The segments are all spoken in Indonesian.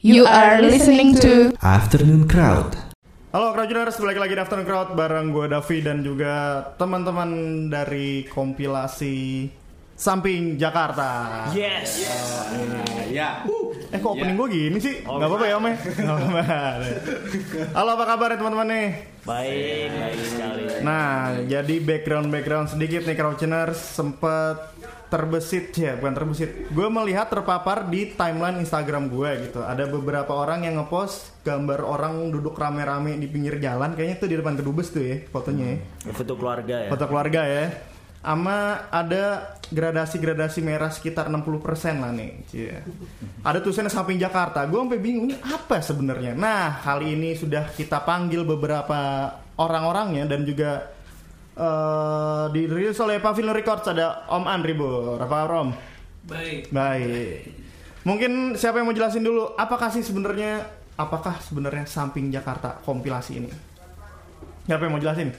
You are listening to Afternoon Crowd. Halo Crowdtuners, balik lagi di Afternoon Crowd bareng gue Davi dan juga teman-teman dari kompilasi Samping Jakarta. Yes. Ya. Eh kok opening gue gini sih? Gak apa-apa ya Om ya? Nggak apa-apa. Halo apa kabar ya teman-teman nih? Baik, baik sekali. Nah, jadi background-background sedikit nih Crowdtuners sempet terbesit ya, bukan terbesit. Gue melihat terpapar di timeline Instagram gue gitu. Ada beberapa orang yang ngepost gambar orang duduk rame-rame di pinggir jalan. Kayaknya tuh di depan kedubes tuh ya fotonya ya. Foto keluarga ya. Foto keluarga ya. Ama ada gradasi-gradasi merah sekitar 60% lah nih. Cie. Ada tulisannya samping Jakarta. Gue sampai bingung ini apa sebenarnya. Nah, kali ini sudah kita panggil beberapa orang-orangnya dan juga eh dirilis oleh Pavilion Records ada Om Andri Bu. Apa kabar, Om? Baik. Baik. Mungkin siapa yang mau jelasin dulu apakah sih sebenarnya apakah sebenarnya samping Jakarta kompilasi ini? Siapa yang mau jelasin?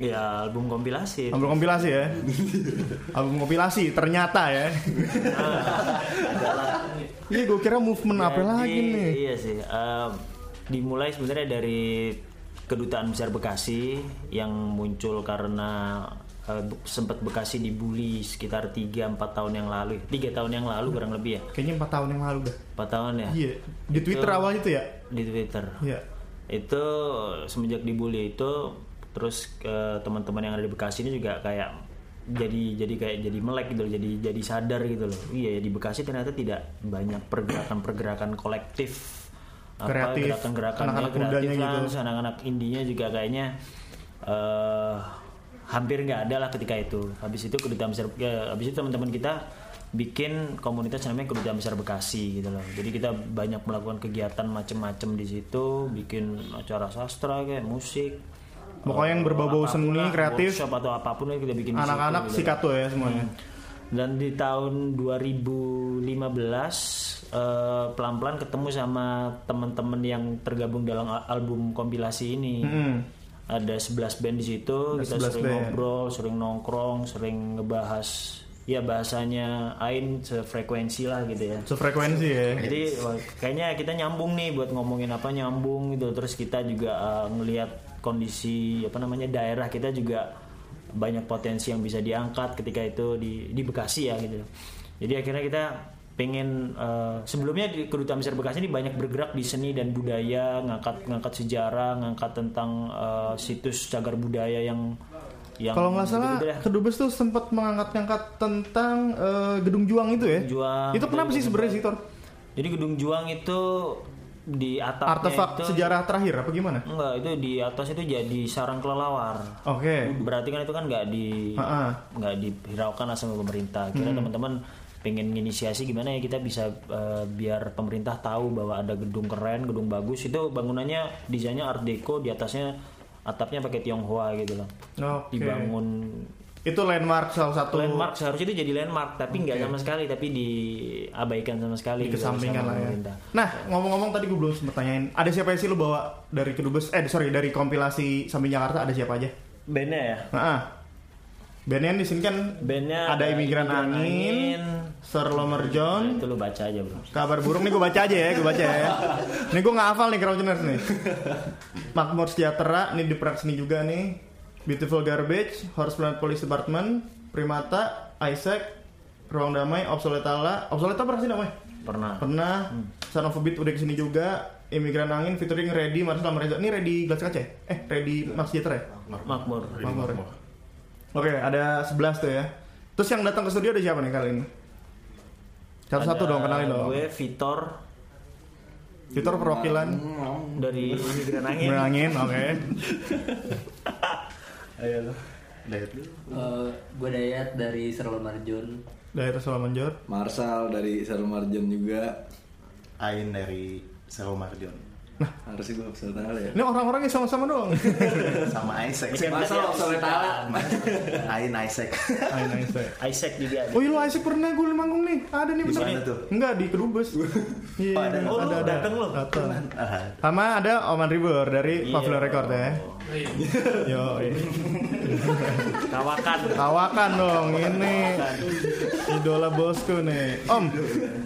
Ya album kompilasi. Album kompilasi ya. Album kompilasi ternyata ya. Iya gue kira movement apa Jadi, lagi nih. Iya sih. eh, dimulai sebenarnya dari kedutaan besar Bekasi yang muncul karena eh, sempat Bekasi dibully sekitar 3-4 tahun yang lalu. Tiga tahun yang lalu kurang lebih ya. Kayaknya 4 tahun yang lalu dah. 4 tahun ya. Iya. Di Twitter Itu- awal itu ya. Di Twitter. Iya. itu semenjak dibully itu terus eh, teman-teman yang ada di Bekasi ini juga kayak jadi jadi kayak jadi melek gitu loh, jadi jadi sadar gitu loh iya ya di Bekasi ternyata tidak banyak pergerakan-pergerakan kolektif Kreatif, gerakan-gerakan anak-anak mudanya gitu. anak-anak indinya juga kayaknya eh hampir nggak ada lah ketika itu habis itu kedutaan besar ya, habis itu teman-teman kita bikin komunitas namanya kedutaan besar Bekasi gitu loh jadi kita banyak melakukan kegiatan macem-macem di situ bikin acara sastra kayak musik Pokoknya yang eh, berbau-bau seni, kreatif. atau apa pun lah kita bikin Anak-anak gitu sikat tuh ya semuanya. Dan di tahun 2015 eh, pelan-pelan ketemu sama teman-teman yang tergabung dalam al- album kompilasi ini. Hmm. Ada 11 band di situ, kita 11 sering band. ngobrol, sering nongkrong, sering ngebahas ya bahasanya Ain sefrekuensi lah gitu ya. Sefrekuensi ya. Jadi wah, kayaknya kita nyambung nih buat ngomongin apa nyambung gitu. Terus kita juga uh, ngelihat kondisi apa namanya daerah kita juga banyak potensi yang bisa diangkat ketika itu di di Bekasi ya gitu. Jadi akhirnya kita pengen uh, sebelumnya di kedutaan besar Bekasi ini banyak bergerak di seni dan budaya, ngangkat ngangkat sejarah, ngangkat tentang uh, situs cagar budaya yang yang Kalau nggak salah deh. kedubes tuh sempat mengangkat-ngangkat tentang eh, gedung juang itu ya. Juang, itu kenapa sih sebenarnya sih Tor? Jadi gedung Juang itu di atapnya Artefak itu sejarah terakhir apa gimana? Enggak, itu di atas itu jadi sarang kelelawar. Oke. Berarti kan itu kan nggak di nggak dihiraukan lah sama pemerintah. Kira teman-teman pengen inisiasi gimana ya kita bisa eh, biar pemerintah tahu bahwa ada gedung keren, gedung bagus itu bangunannya desainnya Art Deco di atasnya atapnya pakai Tionghoa gitu loh. Oke. Dibangun Itu landmark salah satu landmark seharusnya itu jadi landmark tapi nggak sama sekali tapi diabaikan sama sekali dikesampingkan lah ya. pemerintah. Nah, ngomong-ngomong tadi gue belum sempet tanyain, ada siapa sih lu bawa dari kedubes? Eh, sorry dari kompilasi Samping Jakarta ada siapa aja? Bandnya ya? Nah, bandnya di sini kan Bandnya ada Imigran Angin, Sir Lomer John, Itu lu baca aja bro. Kabar burung nih gue baca aja ya, gue baca ya. Nih gue nggak hafal nih Crowdtuners nih. Makmur Sejahtera, nih di Perak Seni juga nih. Beautiful Garbage, Horse Planet Police Department, Primata, Isaac, Ruang Damai, Obsoletala. Obsoleta pernah sih namanya? Pernah. Pernah. Son of a Beat udah ke sini juga. Imigran Angin featuring Ready, Marcel sama Reza. Ini Ready Gelas Kaca ya? Eh, Ready Max Sejahtera ya? Makmur. Makmur. Oke, ada 11 tuh ya. Terus yang datang ke studio ada siapa nih kali ini? Satu-satu dong, kenalin dong. Gue Vitor Vitor perwakilan dari Imigran Angin. Angin, oke. Eh, gue Dayat dari Serlo Marjon. Daerah Solamanjor. Marsal dari Seru Marjon juga Ain dari Selo Marjon. Harusnya gue episode tanggal ya. Ini orang-orangnya sama-sama dong. Sama Isaac. Ini Masa lo Isaac. tanggal? Ain Isaac. Eh. Isaac juga ada. Oh iya lu Isaac pernah gue manggung nih. Ada nih Di bener. mana tuh? Enggak di Kedubes. Iya, Oh, ada. Oh, lu dateng lu? Dateng. Sama ada Oman River dari Iya. Pavilion Record ya. Yo, Kawakan. tawakan dong ini idola bosku nih. Om,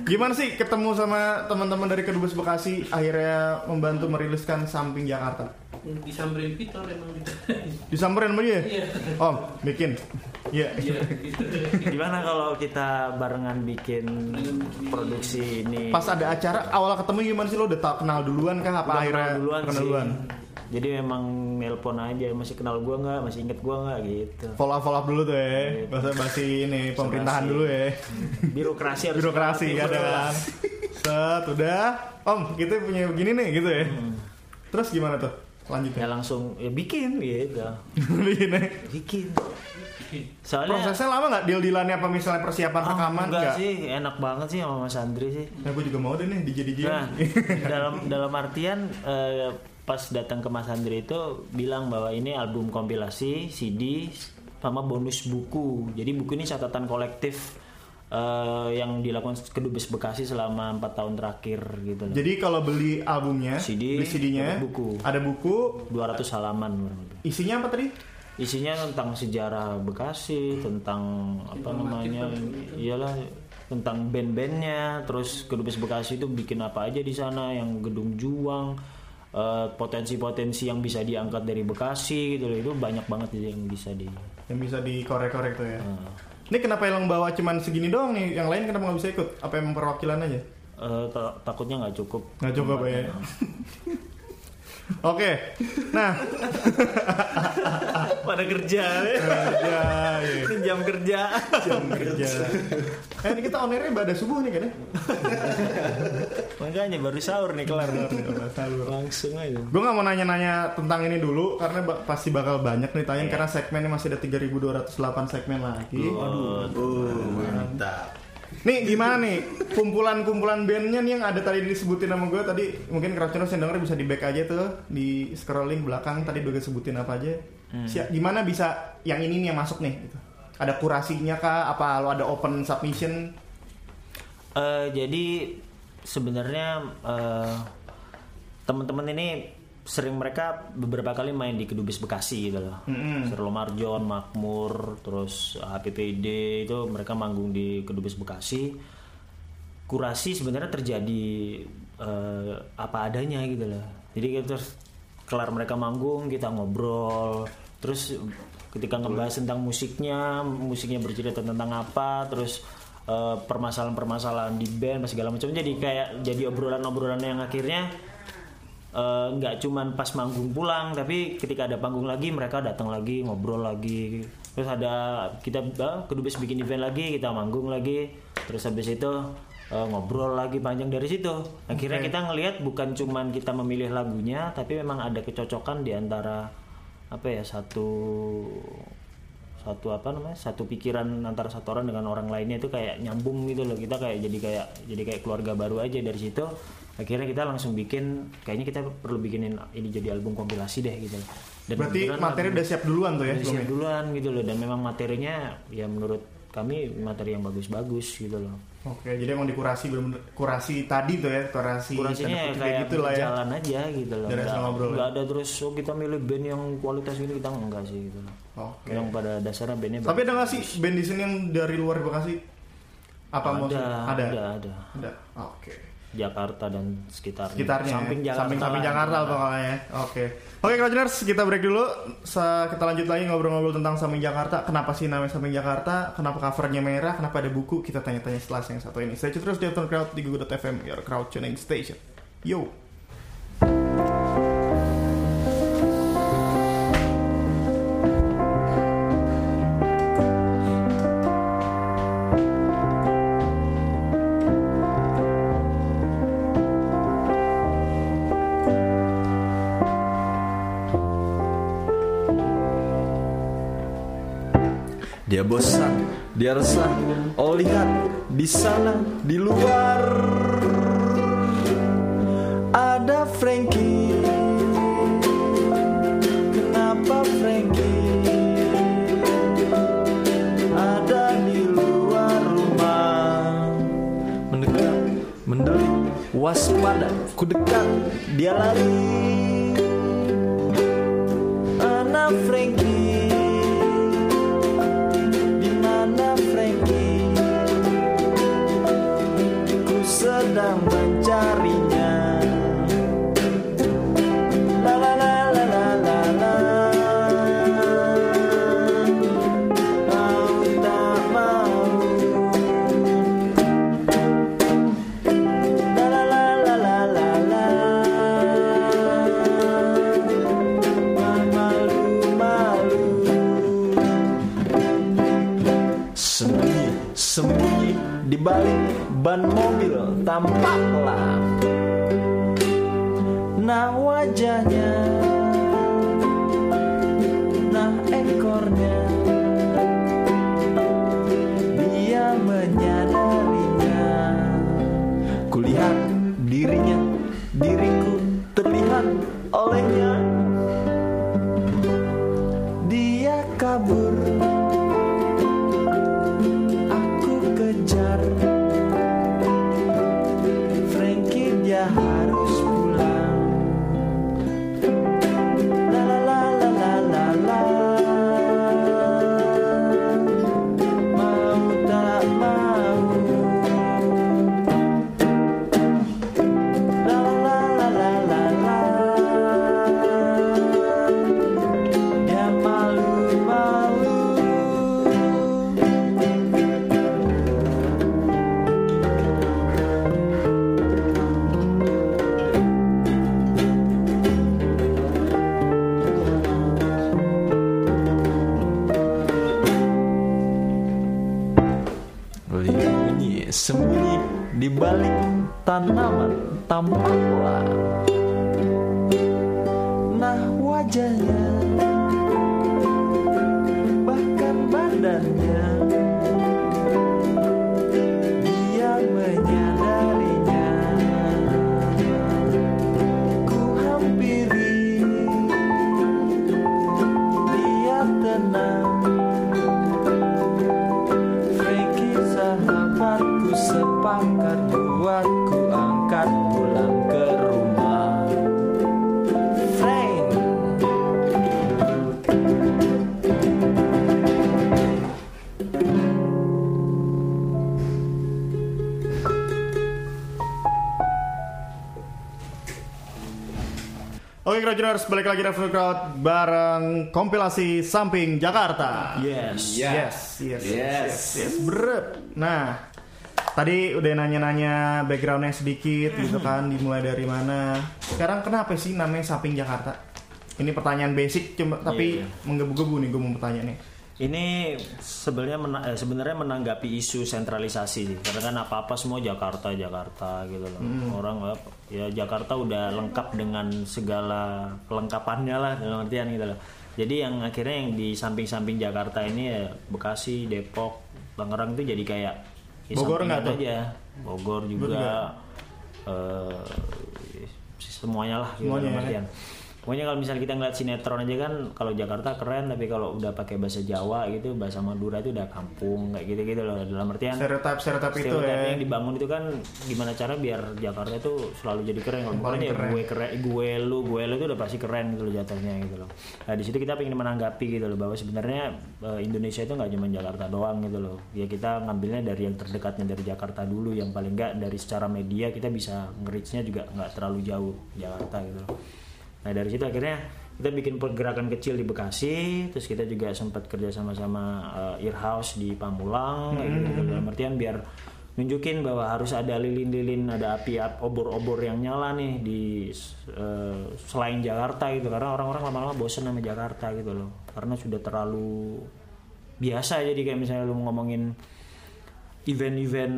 gimana sih ketemu sama teman-teman dari Kedubes Bekasi akhirnya membantu meriliskan Samping Jakarta? Disamperin Victor emang gitu. Disamperin sama dia? Iya. Om, bikin. Iya. Iya, gitu. Gimana kalau kita barengan bikin produksi ini? Pas ada acara awal ketemu gimana sih lo udah tau kenal duluan kah apa Udah akhirnya kenal duluan kenal sih. duluan? Jadi memang nelpon aja masih kenal gua nggak, masih inget gua nggak gitu. Follow up follow up dulu tuh ya. Bahasa basi ini pemerintahan dulu ya. Birokrasi harus Birokrasi ada kan. Set udah. Om, kita punya begini nih gitu ya. Terus gimana tuh? Ya Lanjutnya. langsung ya bikin gitu. Begini. Bikin. Soalnya Prosesnya lama nggak deal-dealannya apa misalnya persiapan Ah, rekaman enggak nggak? sih, enak banget sih sama Mas Andri sih. Nah, gue juga mau deh nih DJ DJ. Nah, dalam dalam artian eh, pas datang ke Mas Andri itu bilang bahwa ini album kompilasi CD sama bonus buku. Jadi buku ini catatan kolektif eh, yang dilakukan Kedubes Bekasi selama empat tahun terakhir gitu loh. Jadi kalau beli albumnya, CD, beli CD-nya, dapat buku. ada buku, 200 halaman isinya apa tadi? Isinya tentang sejarah Bekasi, tentang apa namanya, iyalah tentang band-bandnya, terus Kedubes Bekasi itu bikin apa aja di sana, yang gedung juang, eh, potensi-potensi yang bisa diangkat dari Bekasi gitu loh, itu banyak banget yang bisa di. Yang bisa dikorek-korek tuh ya. eh, Ini kenapa yang bawa cuman segini doang nih? Yang lain kenapa nggak bisa ikut? Apa emang perwakilan aja? eh, ta- takutnya nggak cukup. Nggak cukup ya. Oke, nah, Pada kerja, ya, ya. ini jam kerja. jam kerja. Eh, ini kita on airnya pada subuh nih kan ya? Makanya baru sahur nih kelar. Langsung aja. Gue nggak mau nanya-nanya tentang ini dulu karena ba- pasti bakal banyak nih tanya karena segmennya masih ada 3208 segmen lagi. Oh, mantap. Nih gimana nih kumpulan-kumpulan bandnya nih yang ada tadi disebutin sama gue tadi mungkin Crowdtuners yang denger bisa di back aja tuh di scrolling belakang tadi udah sebutin apa aja. Si- gimana bisa yang ini nih yang masuk nih? Gitu. Ada kurasinya kah? Apa lo ada open submission? Eh, jadi sebenarnya eh, teman-teman ini sering mereka beberapa kali main di Kedubes Bekasi gitu loh. Mm-mm. Serlo Marjon, Makmur, terus HPPD itu mereka manggung di Kedubes Bekasi. Kurasi sebenarnya terjadi eh, apa adanya gitu loh. Jadi kita terus kelar mereka manggung kita ngobrol, terus ketika ngebahas tentang musiknya, musiknya bercerita tentang apa, terus eh, permasalahan-permasalahan di band, segala macam. Jadi kayak jadi obrolan-obrolan yang akhirnya eh, nggak cuman pas manggung pulang tapi ketika ada panggung lagi mereka datang lagi ngobrol lagi. Terus ada kita eh, kedubes bikin event lagi kita manggung lagi. Terus habis itu eh, ngobrol lagi panjang dari situ. Akhirnya kita ngelihat bukan cuman kita memilih lagunya tapi memang ada kecocokan di antara apa ya satu satu apa namanya satu pikiran antara satu orang dengan orang lainnya itu kayak nyambung gitu loh. Kita kayak jadi kayak jadi kayak keluarga baru aja dari situ akhirnya kita langsung bikin kayaknya kita perlu bikinin ini jadi album kompilasi deh gitu dan Berarti materi udah siap duluan tuh ya udah siap sebelumnya? duluan gitu loh dan memang materinya ya menurut kami materi yang bagus-bagus gitu loh Oke, jadi emang dikurasi bener-bener kurasi tadi tuh ya, kurasi kurasinya ya kayak gitu lah ya. jalan aja gitu loh Dari nggak, ngobrol ya. nggak ada terus oh kita milih band yang kualitas ini kita enggak sih gitu loh Oke. yang pada dasarnya bandnya Tapi ada nggak sih band di sini yang dari luar Bekasi? Apa ada, ada? ada ada Ada. Oke. Jakarta dan sekitarnya. Sekitarnya. Samping ya? Jakarta. Samping, samping lah. Jakarta pokoknya. Oke. Oke, Crowdtuners, kita break dulu. Sa- kita lanjut lagi ngobrol-ngobrol tentang Samping Jakarta. Kenapa sih namanya Samping Jakarta? Kenapa covernya merah? Kenapa ada buku? Kita tanya-tanya setelah yang satu ini. Tune terus di Crowd di Google.fm, your crowd tuning station. Yo. Dia bosan, dia resah. Oh lihat di sana di luar ada Frankie. Kenapa Frankie? Ada di luar rumah. Mendekat, mendengar, waspada, ku dekat, dia lari. down. Terlihat olehnya. Oke Crowdtuners, balik lagi Revenue Crowd bareng kompilasi samping Jakarta. Yes. Yes, yes, yes, Yes. yes, yes, Brep. Nah, tadi udah nanya-nanya backgroundnya sedikit gitu kan, dimulai dari mana. Sekarang kenapa sih namanya samping Jakarta? Ini pertanyaan basic, cuma tapi Iya, menggebu-gebu nih gue mau bertanya nih. Ini sebenarnya mena- eh, sebenarnya menanggapi isu sentralisasi sih. Karena kan apa-apa semua Jakarta Jakarta gitu loh. Orang eh, ya Jakarta udah lengkap dengan segala kelengkapannya lah dalam artian gitu loh. Jadi yang akhirnya yang di samping-samping Jakarta ini ya Bekasi, Depok, Tangerang itu jadi kayak ya Bogor nggak tuh? aja. Bogor juga eh, semuanya lah gitu Semuanya dalam ya. Pokoknya kalau misalnya kita ngeliat sinetron aja kan kalau Jakarta keren tapi kalau udah pakai bahasa Jawa gitu bahasa Madura itu udah kampung kayak gitu-gitu loh. Dalam artian Stereotip stereotip itu ya. yang dibangun itu kan gimana cara biar Jakarta itu selalu jadi keren. Kalau bukan ya gue keren gue lu gue lu itu udah pasti keren gitu loh jatuhnya gitu loh. Nah di situ kita pengen menanggapi gitu loh bahwa sebenarnya eh, Indonesia itu nggak cuma Jakarta doang gitu loh. Ya kita ngambilnya dari yang terdekatnya dari Jakarta dulu yang paling nggak dari secara media kita bisa nge-reach-nya juga nggak terlalu jauh Jakarta gitu loh nah dari situ akhirnya kita bikin pergerakan kecil di Bekasi terus kita juga sempat kerja sama sama uh, Earhouse di Pamulang kayak gitu, dalam artian biar nunjukin bahwa harus ada lilin-lilin ada api ap- obor-obor yang nyala nih di uh, selain Jakarta gitu. Karena orang-orang lama-lama bosen sama Jakarta gitu loh. Karena sudah terlalu biasa jadi kayak misalnya lu ngomongin event-event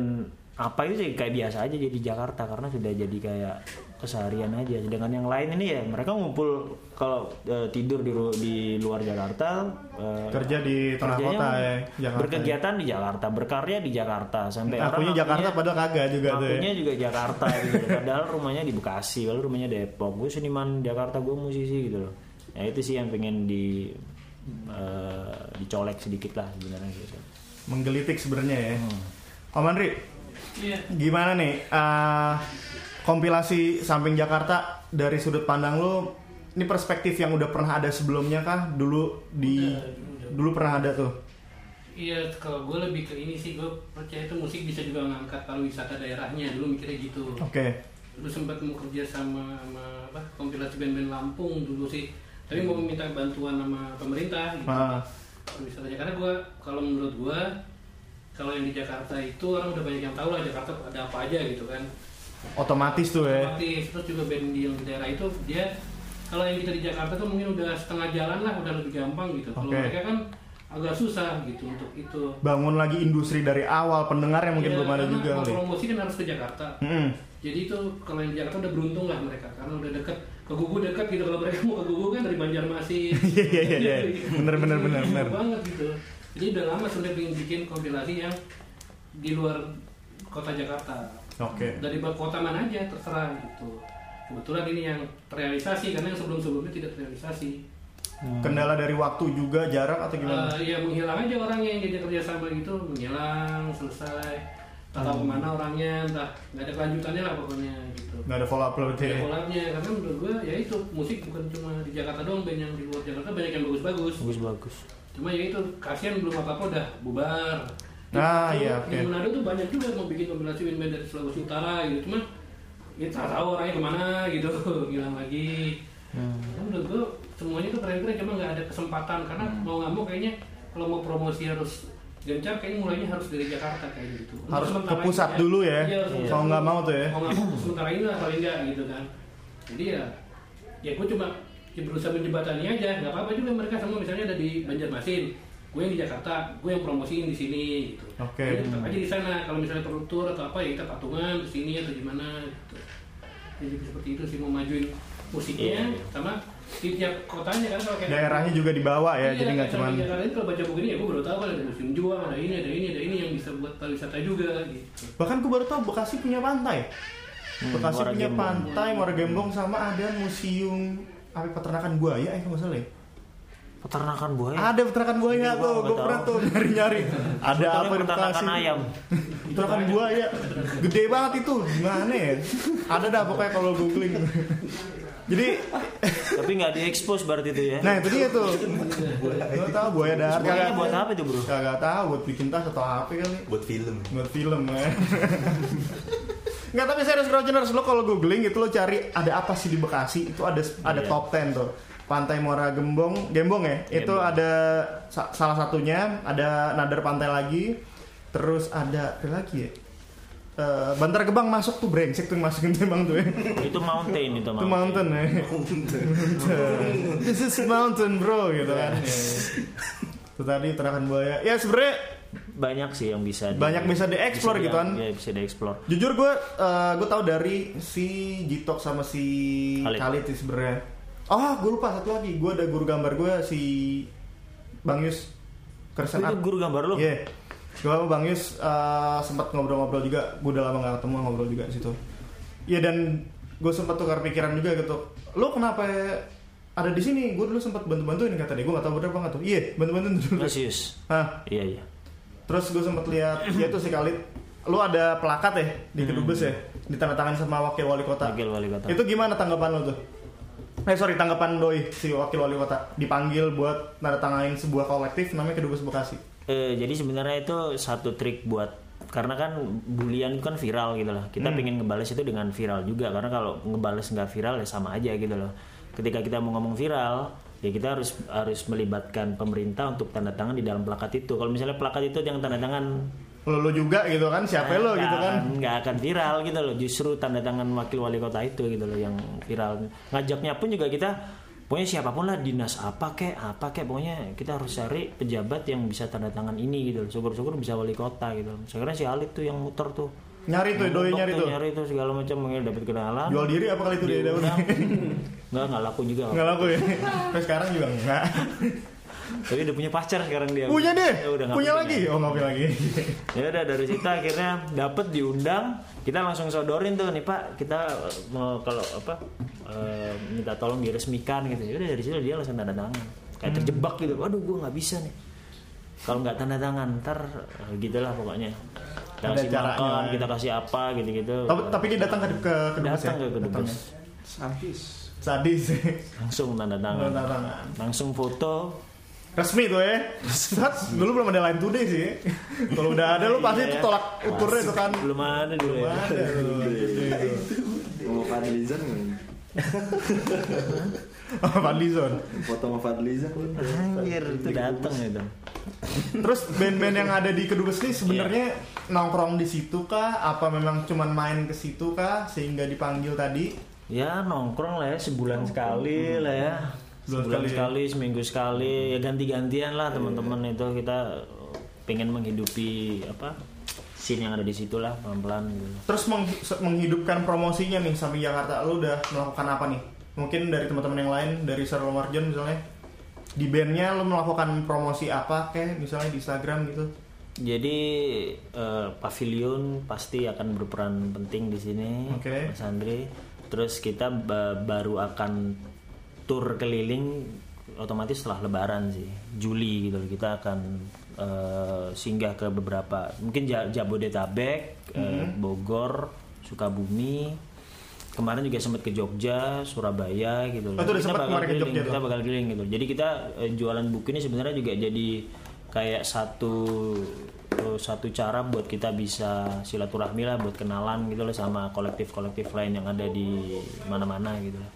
apa itu sih kayak biasa aja jadi Jakarta. Karena sudah jadi kayak keseharian aja sedangkan yang lain ini ya mereka ngumpul kalau eh, tidur di di luar Jakarta eh, Kerja di tengah kota ya, Jakarta. berkegiatan di Jakarta berkarya di Jakarta sampai Akunya orang Jakarta padahal kagak juga tuh ya. Akunya juga Jakarta gitu. Padahal rumahnya di Bekasi, lalu rumahnya Depok. Gue seniman Jakarta, gue musisi gitu loh. Ya itu sih yang pengen di eh, dicolek sedikit lah sebenarnya gitu. Menggelitik sebenarnya ya. Hmm. Om Andri, Iya. gimana nih? eh, kompilasi samping Jakarta dari sudut pandang lu ini perspektif yang udah pernah ada sebelumnya kah dulu di Udah, udah. dulu pernah ada tuh Iya, kalau gue lebih ke ini sih, gue percaya itu musik bisa juga mengangkat pariwisata daerahnya. Dulu mikirnya gitu. oke Dulu sempat mau kerja sama, sama apa, kompilasi band-band Lampung dulu sih. Tapi mau minta bantuan sama pemerintah gitu. Ah. Pariwisatanya karena gue, kalau menurut gue, kalau yang di Jakarta itu orang udah banyak yang tahu lah Jakarta ada apa aja gitu kan. otomatis tuh ya Otomatis terus juga band di daerah itu dia kalau yang kita di Jakarta tuh mungkin udah setengah jalan lah, udah lebih gampang gitu. Kalau Oke. mereka kan agak susah gitu untuk itu. bangun lagi industri dari awal pendengar yang mungkin Iya, belum ada juga kali promosi kan harus ke Jakarta. Mm-mm. Jadi itu kalau yang di Jakarta udah beruntung lah mereka karena udah deket ke Gugu dekat gitu kalau mereka mau ke Gugu kan dari Banjarmasin. Iya, iya, iya, iya. Bener, bener, bener, bener. Banget gitu. Jadi udah lama sebenarnya pengen bikin kompilasi yang di luar kota Jakarta. oke Dari kota mana aja terserah gitu. Kebetulan ini yang terrealisasi karena yang sebelum-sebelumnya tidak terrealisasi. kendala dari waktu juga jarak atau gimana Eh, ya menghilang aja orangnya yang diajak kerja sama gitu menghilang selesai tak tahu ke mana orangnya entah nggak ada kelanjutannya lah pokoknya gitu nggak ada follow up berarti ada ya? kolabnya karena menurut gua ya itu musik bukan cuma di Jakarta doang band yang di luar Jakarta banyak yang bagus-bagus bagus-bagus cuma ya itu kasihan belum apa-apa udah bubar. Ah, Di- iya, di oke. Manado tuh banyak juga mau bikin kombinasi band-band dari Sulawesi Utara gitu. Cuma ya tak tahu orangnya ke mana gitu hilang lagi. Karena menurut gua semuanya tuh keren-keren cuma nggak ada kesempatan. Karena mau nggak mau kayaknya kalau mau promosi harus gencar kayaknya mulainya harus dari Jakarta kayak gitu. Untuk harus ke pusat ini dulu ya? Iya, harus kalau pusat. Nggak mau tuh ya? Mau nggak mau sementara ini lah paling nggak gitu kan. Jadi ya ya gue cuma ya berusaha menjembatani aja nggak apa-apa juga mereka semua misalnya ada di Banjarmasin gue yang di Jakarta gue yang promosiin di sini gitu Oke. Jadi tetap aja di sana kalau misalnya perlu tour atau apa ya kita patungan di sini atau gimana gitu jadi seperti itu sih mau majuin musiknya Iya. sama di tiap kotanya kan kalau kayak daerahnya juga dibawa ya Iya, jadi nggak cuma di Jakarta ini kalau baca buku ini ya gue baru tahu kan ada museum juang ada ini ada ini ada ini yang bisa buat pariwisata juga gitu bahkan gue baru tahu Bekasi punya pantai Hmm, Bekasi Muara punya Gembong. pantai Muara Gembong sama ada museum apa peternakan buaya eh nggak salah ya? Peternakan buaya? Ada peternakan buaya Iya, tuh gue pernah tahu. tuh nyari nyari ada apa di peternakan Bekasi ayam. Peternakan buaya. gede banget itu. Gimana ya? Ada dah pokoknya kalau googling. Jadi tapi nggak diekspos berarti itu ya? Nah itu dia tuh. Gue tahu buaya darat. kagak buat apa itu bro? Kagak tahu buat bikin tas atau apa kali. Buat film. Buat film ya Nggak tapi serius Grounders lo kalau googling itu lo cari ada apa sih di Bekasi? Itu ada ada Iya. top 10 tuh. Pantai Muara Gembong Gembong ya? Itu Gembong. ada sa- salah satunya. Ada Nadar Pantai lagi. Terus ada apa lagi ya? Eh, Bantar Gebang masuk tuh brengsek tuh masukin tuh emang tuh ya. Itu mountain itu itu mountain ya. this is mountain bro gitu kan. Ya, ya. itu tadi terakan buaya. Ya sebenarnya banyak sih yang bisa di- Banyak bisa dieksplor gitu kan. ya, bisa dieksplor Jujur gue gue tahu dari si Jitok sama si Khalid. Khalid sih sebenarnya. Oh, gue lupa satu lagi. Gue ada guru gambar gue si Bang Yus Kersen itu guru gambar lu Iya. Gue sama Bang Yus eh, sempat ngobrol-ngobrol juga. Gue udah lama gak ketemu ngobrol juga di situ. Iya dan gue sempat tukar pikiran juga gitu. Lo kenapa ada di sini? Gue dulu sempat bantu-bantuin kata dia. Gue gak tahu bener apa nggak tuh. Iya, bantu-bantuin dulu. Masius Hah, iya iya Terus gue sempet lihat ya itu si Khalid lu ada plakat ya di kedubes ya ditandatangani sama wakil wali kota. Hmm. wakil wali kota Itu gimana tanggapan lu tuh? Eh sorry tanggapan doi si wakil wali kota dipanggil buat tandatanganin sebuah kolektif namanya kedubes Bekasi. Eh, jadi sebenarnya itu satu trik buat karena kan bulian itu kan viral gitu loh. Hmm. Kita pengen ngebales itu dengan viral juga karena kalau ngebales nggak viral ya sama aja gitu loh. Ketika kita mau ngomong viral, ya kita harus harus melibatkan pemerintah untuk tanda tangan di dalam plakat itu. Kalau misalnya plakat itu yang tanda tangan lu juga gitu kan siapa lo nggak gitu kan? nggak akan viral gitu loh. Justru tanda tangan wakil wali kota itu gitu loh yang viral. Ngajaknya pun juga kita pokoknya siapa pun lah dinas apa kek apa kek pokoknya kita harus cari pejabat yang bisa tanda tangan ini gitu loh. Syukur-syukur bisa wali kota gitu. kira si Alif tuh yang muter tuh. Nyari tuh doi nyari tuh. nyari tuh segala macam mungkin dapat kenalan. Jual diri apa kali itu dia? Diundang. Nggak nggak laku juga. Enggak laku ya. Sampai sekarang juga enggak. Tapi udah punya pacar sekarang dia. Punya deh. Ya udah, nggak Punya lagi. Oh, punya lagi. ya udah dari situ akhirnya dapet diundang kita langsung sodorin tuh nih pak kita eh, mau kalau apa eh, minta tolong diresmikan gitu ya udah dari situ dia langsung tanda tangan kayak terjebak gitu waduh gue nggak bisa nih kalau nggak tanda tangan ntar gitulah pokoknya kita Ada kasih caranya. makan kita kasih apa gitu-gitu Tapi, tapi dia datang ke ke kedubes datang ya? ke kedubes ya? Sadis. Sadis. langsung tanda tangan Tanda tangan. langsung foto Resmi tuh ya. Sat, dulu belum ada line today sih. Kalau udah ada lu pasti Iya, itu ya. tolak ukurnya itu kan. belum ada dulu Belum ya ada tuh. Mau Fadlizon nggak? Fadlizon. Foto sama Fadlizon. anjir itu datang itu Terus band-band yang ada di kedubes ini sebenarnya Iya. nongkrong di situ kah? Apa memang cuman main ke situ kah sehingga dipanggil tadi? ya nongkrong lah ya sebulan sekali lah ya Sebulan sebulan sekali sekali, seminggu sekali ya ganti-gantian lah teman-teman itu kita pengen menghidupi apa scene yang ada di situ lah pelan-pelan gitu. Terus meng- menghidupkan promosinya nih sampai Jakarta lu udah melakukan apa nih? Mungkin dari teman-teman yang lain dari Sarul Marjan misalnya di bandnya lu melakukan promosi apa kayak misalnya di Instagram gitu? Jadi eh, pavilion pasti akan berperan penting di sini, Oke. Mas Andri. Terus kita ba- baru akan tur keliling otomatis setelah Lebaran sih, Juli gitu. Kita akan eh, singgah ke beberapa, mungkin Ja- Jabodetabek, eh, Bogor, Sukabumi. Kemarin juga sempat ke Jogja, Surabaya gitu. Oh, itu udah kita bakal ke keliling, Jogja kita bakal keliling gitu. Jadi kita eh, jualan buku ini sebenarnya juga jadi kayak satu satu cara buat kita bisa silaturahmi lah buat kenalan gitu loh sama kolektif-kolektif lain yang ada di mana-mana gitu loh.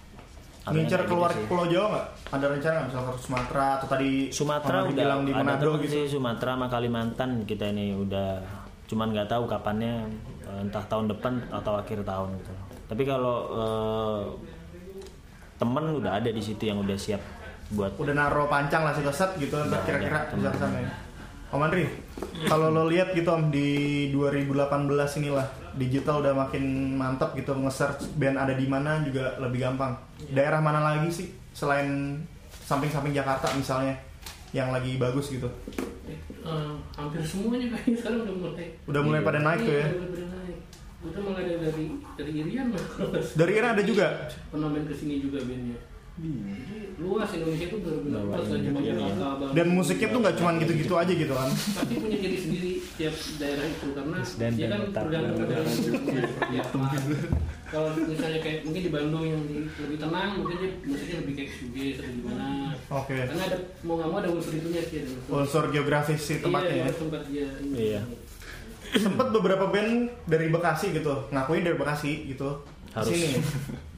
Ngincer keluar gitu sih. Pulau Jawa nggak? Ada rencana nggak misalnya ke Sumatera atau tadi Sumatera udah bilang di Manado gitu? sih Sumatera sama Kalimantan kita ini udah cuman nggak tahu kapannya entah tahun depan atau akhir tahun gitu. Tapi kalau eh, temen udah ada di situ yang udah siap buat Udah naro pancang lah set gitu kira-kira bisa ke sana ya. Om Andri, kalau lo lihat gitu Om di 2018 inilah digital udah makin mantap gitu nge-search band ada di mana juga lebih gampang. Daerah mana lagi sih selain samping-samping Jakarta misalnya yang lagi bagus gitu? Eh, hampir semuanya kayaknya sekarang udah mulai Udah mulai pada naik tuh ya. Iya, udah pada naik udah mulai dari dari, Irian Dari Iran ada juga. pernah main ke sini juga bandnya Iya. Jadi luas Indonesia itu benar-benar luas cuma Jakarta Bandung. Dan musiknya tuh nggak cuman gitu-gitu aja gitu kan. pasti punya ciri sendiri tiap daerah itu karena Dan dia kan tergantung seperti apa. Kalau misalnya kayak mungkin di Bandung yang lebih tenang, mungkin dia musiknya lebih kayak shoegaze atau gimana. Oke. Karena ada mau nggak mau ada unsur itunya sih. Ada unsur. Geografis sih tempatnya Iya, ya. tempat dia. Iya. Sempet beberapa band dari Bekasi gitu, ngakuin dari Bekasi gitu. Harus. Sini.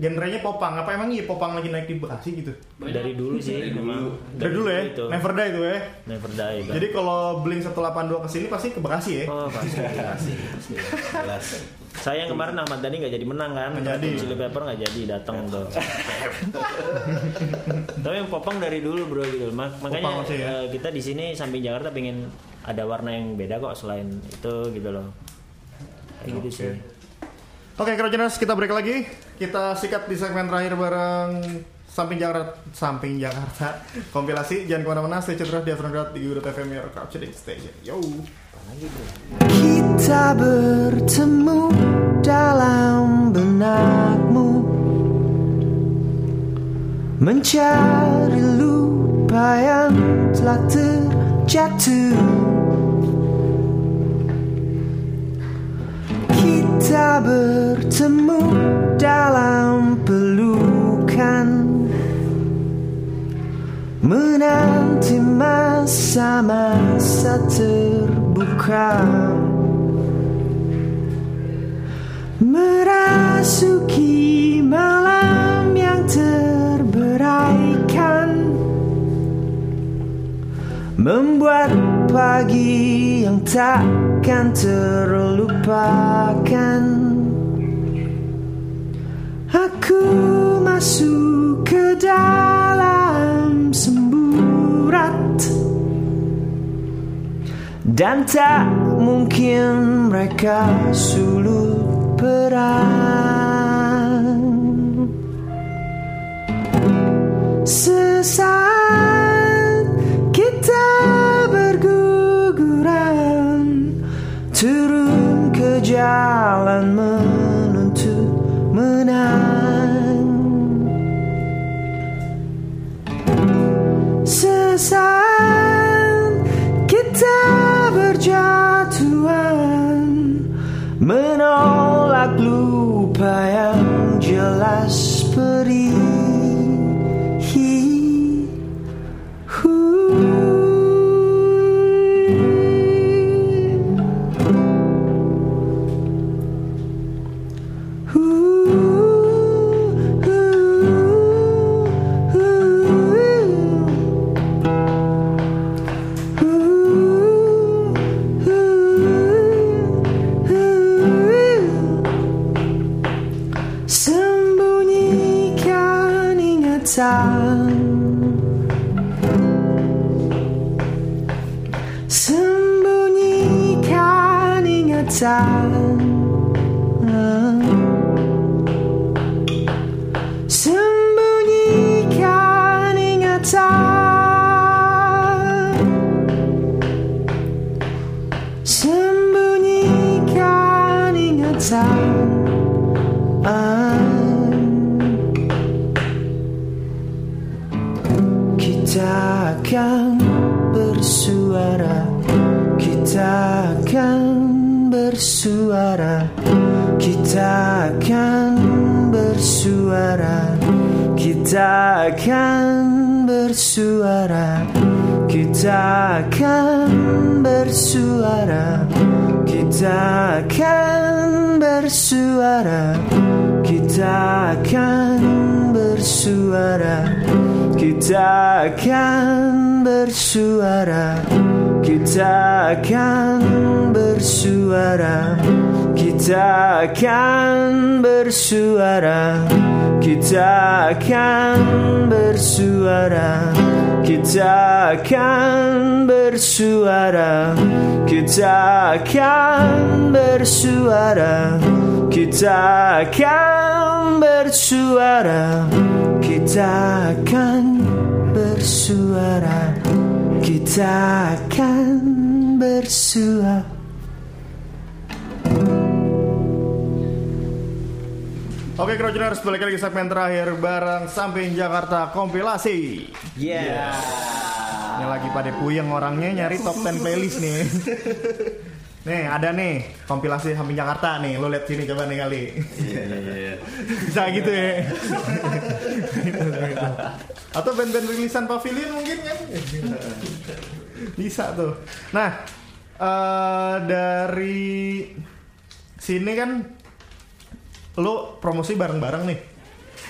Genrenya popang, apa emang iya popang lagi naik di Bekasi gitu? Banyak. Dari dulu sih memang. Dari dulu ya, itu. never die itu ya. Never die. Bang. Jadi kalau Blink 182 ke sini pasti ke Bekasi ya. Oh pasti, pasti. Jelas. Saya yang kemarin Ahmad Dhani nggak jadi menang kan? Nggak jadi. Chili Pepper nggak jadi datang tuh. Tapi yang popang dari dulu bro gitu. Mak- makanya ya? eh, kita di sini samping Jakarta pengen ada warna yang beda kok selain itu gitu loh. Kayak gitu sih. Oke, Krojenas kita break lagi. Kita sikat di segmen terakhir bareng samping Jakarta, samping Jakarta. Kompilasi jangan ke mana-mana. Stay tune terus di Afternoon di Udut FM Your Culture Station. Yo. Kita bertemu dalam benakmu Mencari lupa yang telah terjatuh Kita bertemu dalam pelukan. Menanti masa-masa terbuka. Merasuki malam yang terberaikan Membuat pagi yang takkan terlupakan. Aku masuk ke dalam semburat. Dan tak mungkin mereka sulut perang jalan time. Kita akan bersuara Kita akan bersuara. Kita akan bersuara. Kita akan bersuara. Kita akan bersuara. Kita akan bersuara Kita akan bersuara. Kita akan bersuara. Kita akan bersuara. Kita akan bersuara. Kita akan bersuara. Kita akan bersuara. Kita akan bersuara Oke Crowdtuners, balik lagi segmen terakhir bareng Samping Jakarta Kompilasi. Yeah. Ini lagi pada puyeng orangnya nyari top 10 playlist nih Nih ada nih kompilasi Samping Jakarta nih. Lo lihat sini coba nih kali. Bisa gitu ya. Atau band-band rilisan Pavilion mungkin kan? Bisa tuh. Nah eh, Dari Sini kan Lo promosi bareng-bareng nih.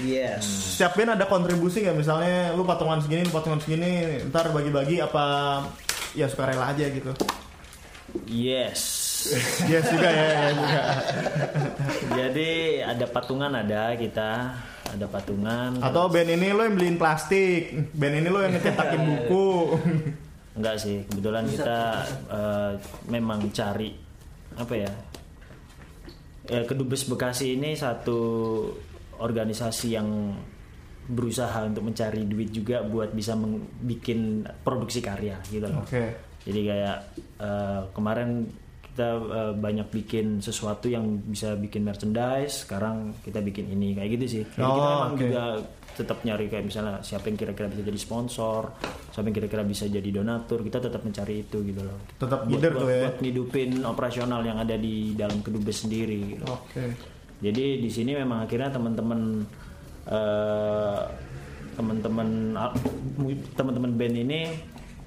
Yes. setiap band ada kontribusi nggak? Misalnya lu patungan segini lu patungan segini ntar bagi-bagi apa ya suka rela aja gitu Yes. yes juga ya, ya juga. Jadi ada patungan ada kita, ada patungan. atau band ini lo yang beliin plastik band ini lo yang ngecetakin buku Enggak sih, kebetulan kita eh, memang cari apa ya? Eh, Kedubes Bekasi ini satu organisasi yang berusaha untuk mencari duit juga buat bisa bikin produksi karya gitu loh. oke Jadi kayak eh, kemarin kita eh, banyak bikin sesuatu yang bisa bikin merchandise, sekarang kita bikin ini kayak gitu sih. Jadi kita Oh, memang oke. juga tetap nyari kayak misalnya siapa yang kira-kira bisa jadi sponsor, siapa yang kira-kira bisa jadi donatur, kita tetap mencari itu gitu loh. Tetap buat, buat, tuh ya. buat ngidupin operasional yang ada di dalam kedubes sendiri. Gitu. oke Jadi di sini memang akhirnya teman-teman eh, teman-teman teman-teman band ini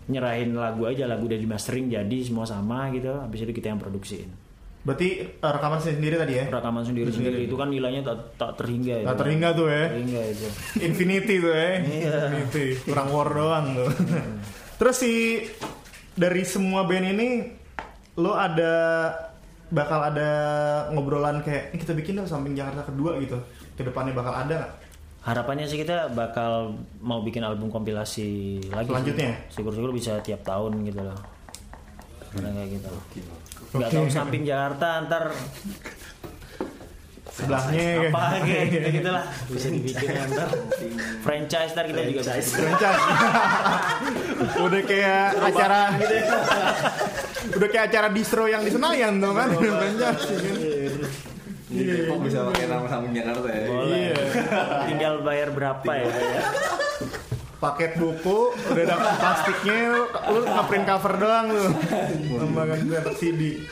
nyerahin lagu aja lagu udah di mastering jadi semua sama gitu. Habis itu kita yang produksiin. berarti eh, rekaman sendiri tadi ya Rekaman sendiri-sendiri itu kan nilainya tak, tak terhingga ya. Nggak terhingga tuh ya Terhingga itu. Infinity tuh ya Iya. Infinity kurang war doang tuh terus si dari semua band ini lo ada bakal ada ngobrolan kayak "Ini kita bikin dong samping Jakarta kedua gitu ke depannya bakal ada nggak? Harapannya sih kita bakal mau bikin album kompilasi lagi. sih. Selanjutnya? Syukur-syukur bisa tiap tahun gitu loh. Karena kayak gitu. Nggak tahu samping Jakarta ntar sebelahnya apa kayak gitu gitu lah bisa dibikin ya, ntar franchise ntar kita juga bisa Franchise. udah kayak acara udah kayak acara distro yang di Senayan tuh kan Franchise, kan? Di Depok bisa pakai nama samping Jakarta ya. boleh Iya. tinggal bayar berapa ya paket buku udah ada plastiknya lu ngeprint cover doang lu sama kan CD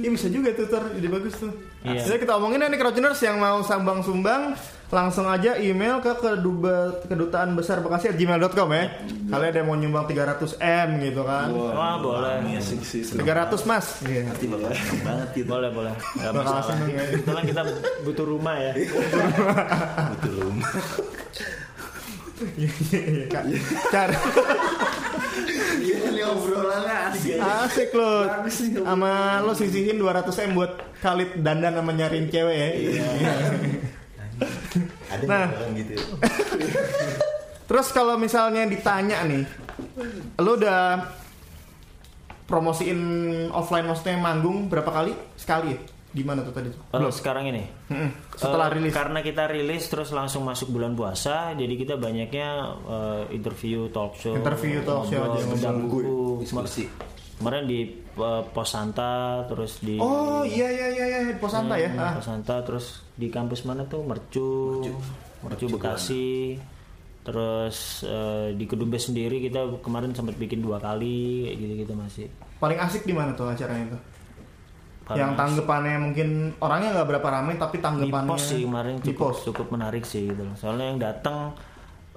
Iya bisa juga tuh Tor, ide bagus tuh. Iya. Jadi kita omongin ya nih Crouchiners yang mau sambang-sumbang langsung aja email ke keduba, kedutaan besar bekasi gmail.com ya. Kalian ada mau nyumbang 300 m gitu kan? Wah boleh. Ini asik sih. seneng 300 mas. Iya. Nanti bakal seneng banget gitu. Boleh boleh. Gak masalah. seneng ya. Kebetulan kita butuh rumah ya. Betul rumah. Iya, iya. Cara Iya ini obrolannya asik. asik lo. Sama lo sisihin 200 m buat Khalid dandan sama nyariin cewek ya. Ada Nah. yang bilang gitu. Terus kalau misalnya ditanya nih, lo udah promosiin offline maksudnya manggung berapa kali? Sekali ya? Di mana tuh tadi? tuh? Eh, Belum. sekarang ini. Mm-mm. Setelah Eh, rilis. Karena kita rilis terus langsung masuk bulan puasa, jadi kita banyaknya eh, interview, talk show, Interview, talk show ngobrol, aja, ngobrol. buku. Diskusi. Kemarin di eh, Pos Santa, terus di Oh iya iya iya iya di pos Santa ya. Hmm, Ah. Pos Santa, terus di kampus mana tuh? Mercu, Mercu, Bekasi. Terus eh, di Kedubes sendiri kita kemarin sempat bikin dua kali kayak gitu-gitu masih. Paling asik di mana tuh acaranya tuh? Paling yang tanggapannya mungkin orangnya nggak berapa ramai tapi di tanggapannya pos sih kemarin di cukup, pos. cukup menarik sih gitu. Soalnya yang datang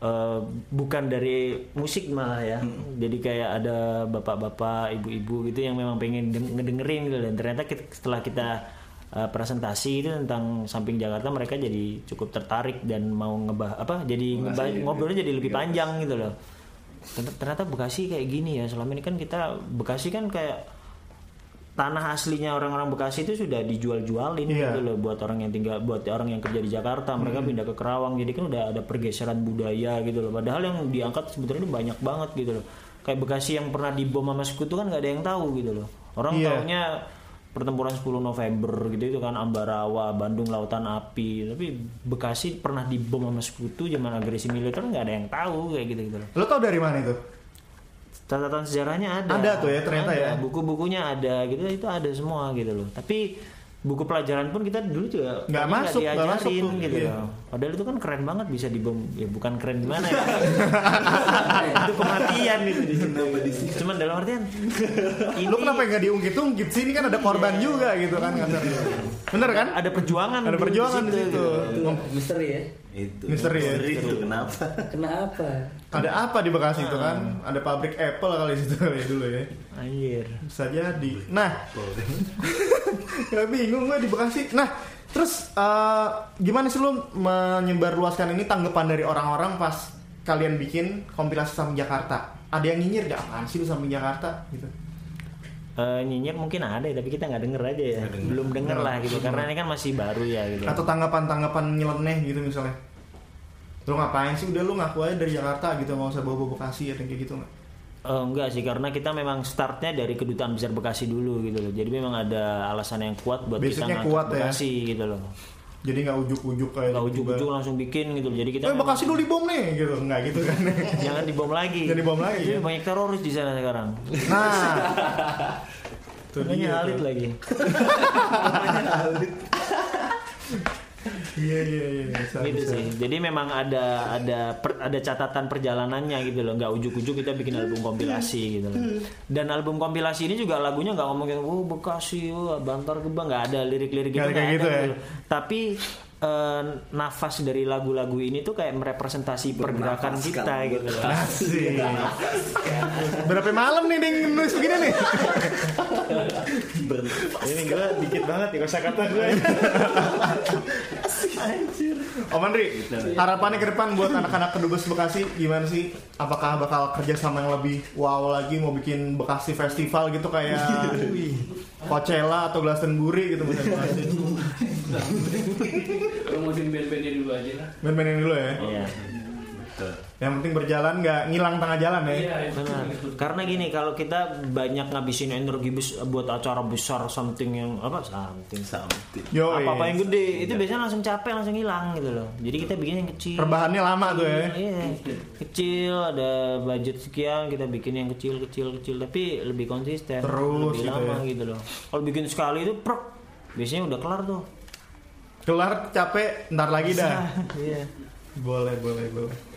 eh, bukan dari musik malah ya. Hmm. Jadi kayak ada bapak-bapak, ibu-ibu gitu yang memang pengen deng- ngedengerin gitu dan ternyata kita- setelah kita eh, presentasi itu tentang samping Jakarta mereka jadi cukup tertarik dan mau ngebah apa jadi ngeba- ngobrolnya jadi lebih panjang gitu loh. Ternyata Bekasi kayak gini ya. Selama ini kan kita Bekasi kan kayak tanah aslinya orang-orang Bekasi itu sudah dijual-jualin Iya. gitu loh buat orang yang tinggal buat orang yang kerja di Jakarta. Mereka pindah ke Kerawang jadi kan udah ada pergeseran budaya gitu loh. Padahal yang diangkat sebetulnya banyak banget gitu loh. Kayak Bekasi yang pernah dibom sama sekutu kan nggak ada yang tahu gitu loh. Orang Iya. taunya pertempuran 10 November gitu itu kan Ambarawa Bandung Lautan Api. Tapi Bekasi pernah dibom sama sekutu zaman agresi militer nggak ada yang tahu kayak gitu gitu loh. Lo tau dari mana itu? Catatan sejarahnya ada. Ada tuh ya, ternyata Ada. ya. Buku-bukunya ada gitu itu ada semua gitu loh. Tapi buku pelajaran pun kita dulu juga Nggak masuk, nggak masuk tuh, gitu iya. loh. Padahal itu kan keren banget bisa dibom ya bukan keren gimana ya. itu kematian itu di situ. Cuman dalam artian ini Lo kenapa nggak diungkit-ungkit sih? Ini kan ada korban juga gitu kan kasarnya. Bener kan? ada perjuangan Ada perjuangan di situ. gitu. Itu misteri ya. Itu. Misteri ya? itu kenapa? Kenapa? Ada apa di Bekasi itu kan? Ada pabrik Apple kali situ kali dulu ya. Anjir. Bisa jadi. Nah, ya bingung gue di Bekasi. Nah, terus eh, gimana sih lu menyebar luaskan ini tanggapan dari orang-orang pas kalian bikin kompilasi samping Jakarta? Ada yang nyinyir gak apaan sih lu samping Jakarta gitu? Eh, nyinyir mungkin ada ya, tapi kita nggak denger aja ya. Belum denger lah gitu karena ini kan masih baru ya gitu. Atau tanggapan-tanggapan nyeleneh gitu misalnya? Lu ngapain sih? Udah lu ngaku aja dari Jakarta gitu, nggak usah bawa-bawa Bekasi atau kayak gitu nggak? Eh, enggak sih karena kita memang startnya dari kedutaan besar Bekasi dulu gitu loh. Jadi memang ada alasan yang kuat buat Basicnya kita ngangkat kuat ya. Bekasi gitu loh. Jadi nggak ujuk-ujuk kayak Kalau tiba-tiba, ujuk-ujuk langsung bikin gitu. Jadi kita Eh Bekasi dulu dibom nih gitu, nggak gitu kan? jangan dibom lagi. Jangan dibom lagi, Jadi ya. banyak teroris di sana sekarang. Nah, Namanya dia Alit tuh. lagi. Iya iya iya. bisa, gitu sih. Jadi memang ada ada per- ada catatan perjalanannya gitu loh. Nggak ujuk-ujuk kita bikin album kompilasi gitu loh. Dan album kompilasi ini juga lagunya nggak ngomongin oh Bekasi, oh Bantar Gebang nggak ada lirik-lirik Nggak ada kayak gitu ya? loh. Tapi eh, nafas dari lagu-lagu ini tuh kayak merepresentasi pergerakan kita gitu loh. Asik. Berapa malam nih ding nulis begini nih? Ini gue dikit banget ya kosa kata gue. Om Andri, harapannya ke depan buat anak-anak kedubes Bekasi gimana sih? Apakah bakal kerja sama yang lebih wow lagi mau bikin Bekasi Festival gitu kayak Coachella atau Glastonbury gitu misalnya Bekasi. Promosiin band-bandnya dulu aja lah. Main-mainin dulu ya. Iya. Yang penting berjalan nggak ngilang tengah jalan ya. Iya. Benar. Karena gini kalau kita banyak ngabisin energi bes- buat acara besar something yang apa something Something. Yo, apa apa yang gede itu biasanya langsung capek langsung hilang gitu loh. Jadi kita bikin yang kecil. Perbahannya lama tuh ya. Iya, kecil ada budget sekian kita bikin yang kecil kecil kecil tapi lebih konsisten Terus lebih gitu lama ya. gitu loh. Kalau bikin sekali itu prok biasanya udah kelar tuh. Kelar capek, ntar lagi dah. Iya. Boleh, boleh, boleh.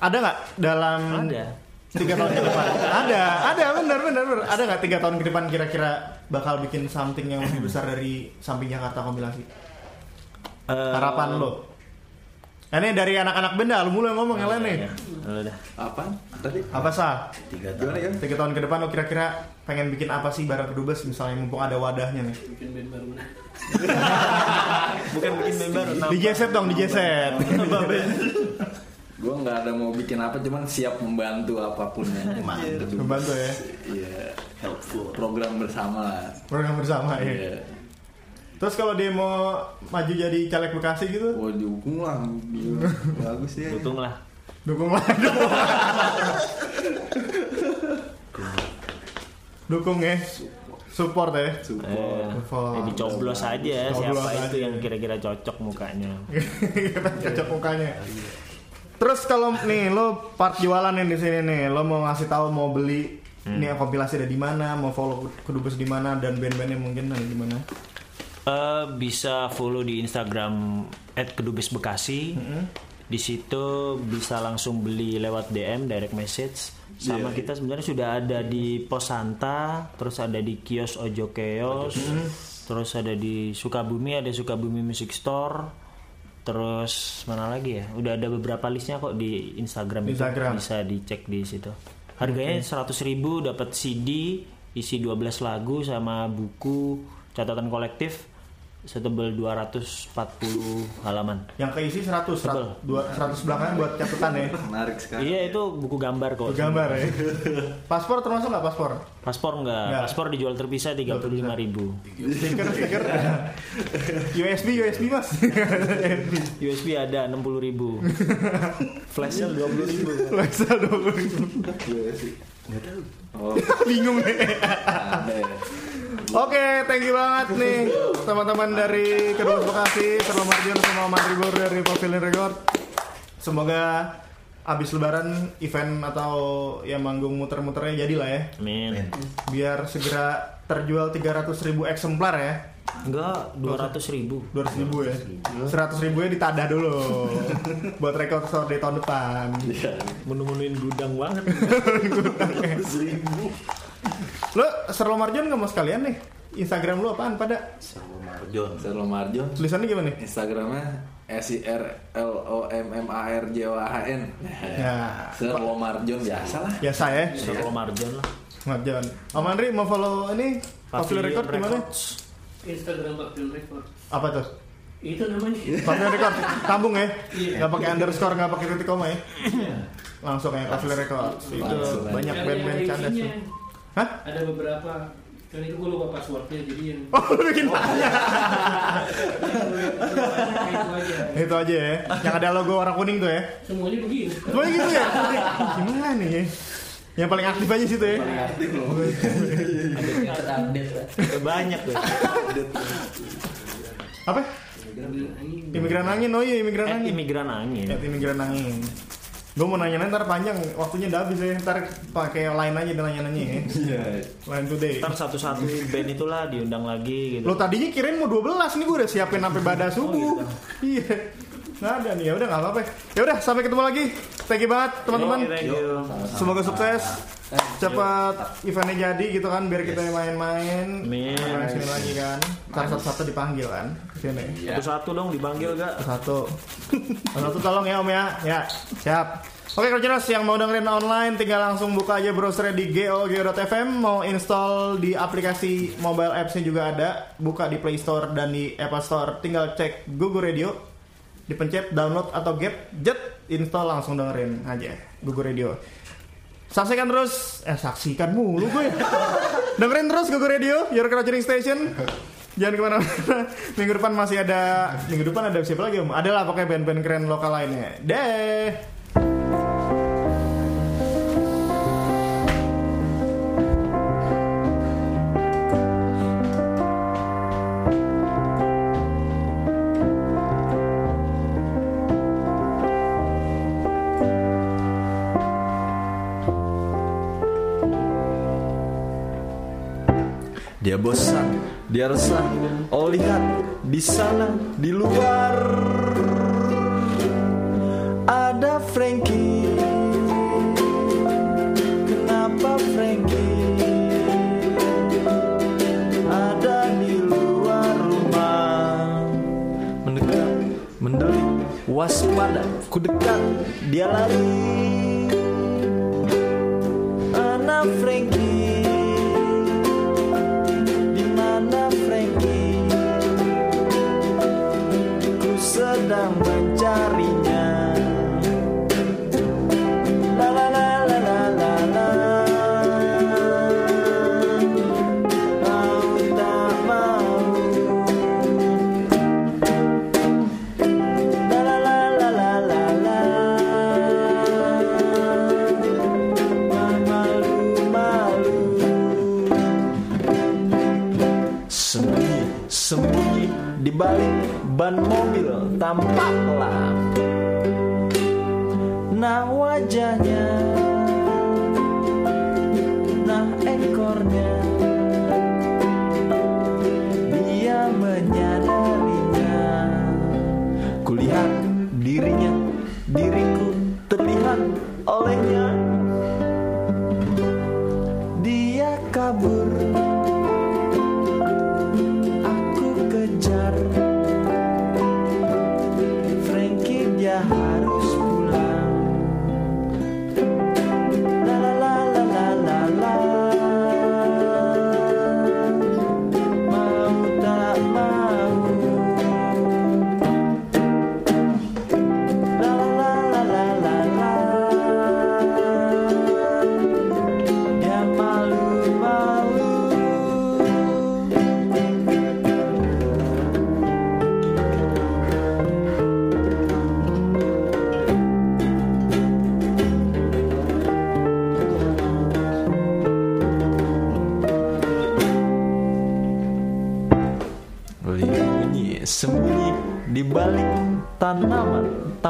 Ada nggak dalam Ada. tiga tahun ke depan ada ada benar benar benar ada nggak tiga tahun ke depan kira-kira bakal bikin something yang lebih besar dari samping Jakarta kompilasi Eh, harapan lo ini dari anak-anak benda lu mulai ngomong yang lain nih ya, dah. Apa? Tadi apa sah tiga tahun ya? tiga tahun ke depan lo kira-kira pengen bikin apa sih barang kedubes misalnya mumpung ada wadahnya nih bikin band baru. Bukan bikin band baru. di Jet dong di Jet Gue nggak ada mau bikin apa, cuman siap membantu apa pun ya. membantu ya Iya, helpful. Program bersama program bersama ya Iya. terus kalau dia mau maju jadi caleg Bekasi gitu Oh dukung lah, bagus ya. Dukung lah. dukung lah dukung ya support ya Eh, Support. ya dicoblos aja siapa Coblos itu yang kira-kira cocok mukanya. cocok mukanya terus kalau nih lo part jualan nih di sini nih lo mau ngasih tahu mau beli ini kompilasi ada di mana mau follow kedubes di mana dan band-bandnya mungkin ada di mana Eh, bisa follow di Instagram @kedubesbekasi. Di situ bisa langsung beli lewat DM direct message. Sama kita sebenarnya sudah ada di Pos Santa, terus ada di kios Ojo Keos, terus ada di Sukabumi ada Sukabumi Music Store. Terus mana lagi ya? Udah ada beberapa listnya kok di Instagram, itu. Instagram. bisa dicek di situ. Harganya 100.000 ribu dapat CD isi 12 lagu sama buku catatan kolektif setebal 240 halaman. yang keisi 100 100, Betul. dua- 100 belakangnya buat catatan ya Menarik sekali. Iya itu buku gambar kok. gambar ya paspor termasuk nggak paspor Paspor enggak, Enggak. paspor dijual terpisah 35.000 ribu. stiker stiker USB USB mas USB ada 60.000 ribu. Flashnya 20.000 ribu. Lexel 20 ribu Iya sih. Nggak tahu. Oh, bingung nih ada ya. Oke, thank you banget nih teman-teman dari kedua Bekasi, Terlalu Mardion sama Bor dari Pavilion Record. Semoga abis lebaran event atau ya manggung muter-muternya jadi lah ya. Amin. Biar segera terjual 300 ribu eksemplar ya. Enggak, 200 ribu. 200 ribu ya. 100 ribu ya ditadah dulu buat record store di tahun depan. Menu-menuin gudang banget. Lo Serlo Marjon nggak mau sekalian nih? Instagram lu apaan pada? Serlo Marjon. Serlo Marjon. Tulisannya gimana nih? Instagramnya S I R L O M M A R J O H N. Ya. Serlo Marjon biasa lah. Biasa ya. Solo Marjon lah. Marjon. Om Andri mau follow ini Pavilion Record di mana? Instagram Pavilion Record Apa tuh? itu namanya Pavilion Record sambung ya? Iya. Nggak pakai underscore, nggak pakai titik koma ya? Langsung ya Pavilion Record. Itu banyak band-band candas tuh. Hah? ada beberapa kan itu gue lupa passwordnya jadi yang Oh, lu bikin banyak. itu aja Itu aja ya. Yang ada logo orang kuning tuh ya. semuanya begini Semuanya gitu ya? Gimana nih ya? Yang paling aktif aja situ ya. Banyak tuh. Apa? Imigran angin. Oh iya, imigran Eh, angin. imigran angin. Ya, imigran angin. Gue mau nanya ntar panjang, waktunya udah habis ya. Ntar pakai lain aja nanya-nanya ya. Iya. Lain today. Ntar satu-satu band itulah diundang lagi gitu. Lo tadinya kirain mau 12 nih gue udah siapin sampai badas subuh. Iya. Nggak ada nih, ya udah nggak apa-apa. Ya udah sampai ketemu lagi. Thank you banget teman-teman. Oke, thank you. Semoga sukses. Cepat eventnya jadi gitu kan biar kita main-main. Amin. Main sini lagi kan. Ntar satu-satu dipanggil kan. Sini. Satu-satu dong dipanggil gak? Satu. Satu tolong ya Om ya. Ya, siap. Oke kalau jelas yang mau dengerin online tinggal langsung buka aja browsernya di go.fm mau install di aplikasi mobile apps-nya juga ada buka di Play Store dan di Apple Store tinggal cek Google Radio dipencet download atau get jet install langsung dengerin aja Google Radio saksikan terus eh saksikan mulu gue dengerin terus Google Radio your culturing station jangan ke mana-mana. Minggu depan masih ada minggu depan ada siapa lagi om? Ada lah pokoknya band-band keren lokal lainnya. Deh. Dia bosan, dia resah oh lihat. Di sana di luar. Ada Frankie. Kenapa Frankie? Ada di luar rumah. Mendekat mendelik waspada. Ku dekat dia lari. ta mắc hoặc là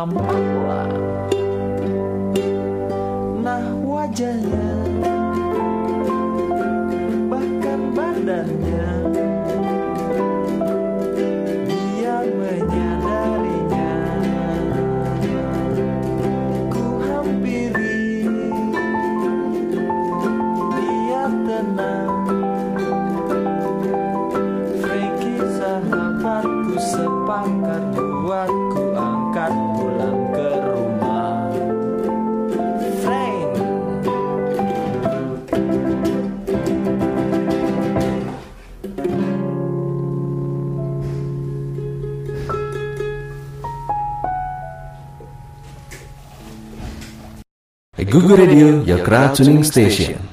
tâm Radio Your Crowd Tuning Station.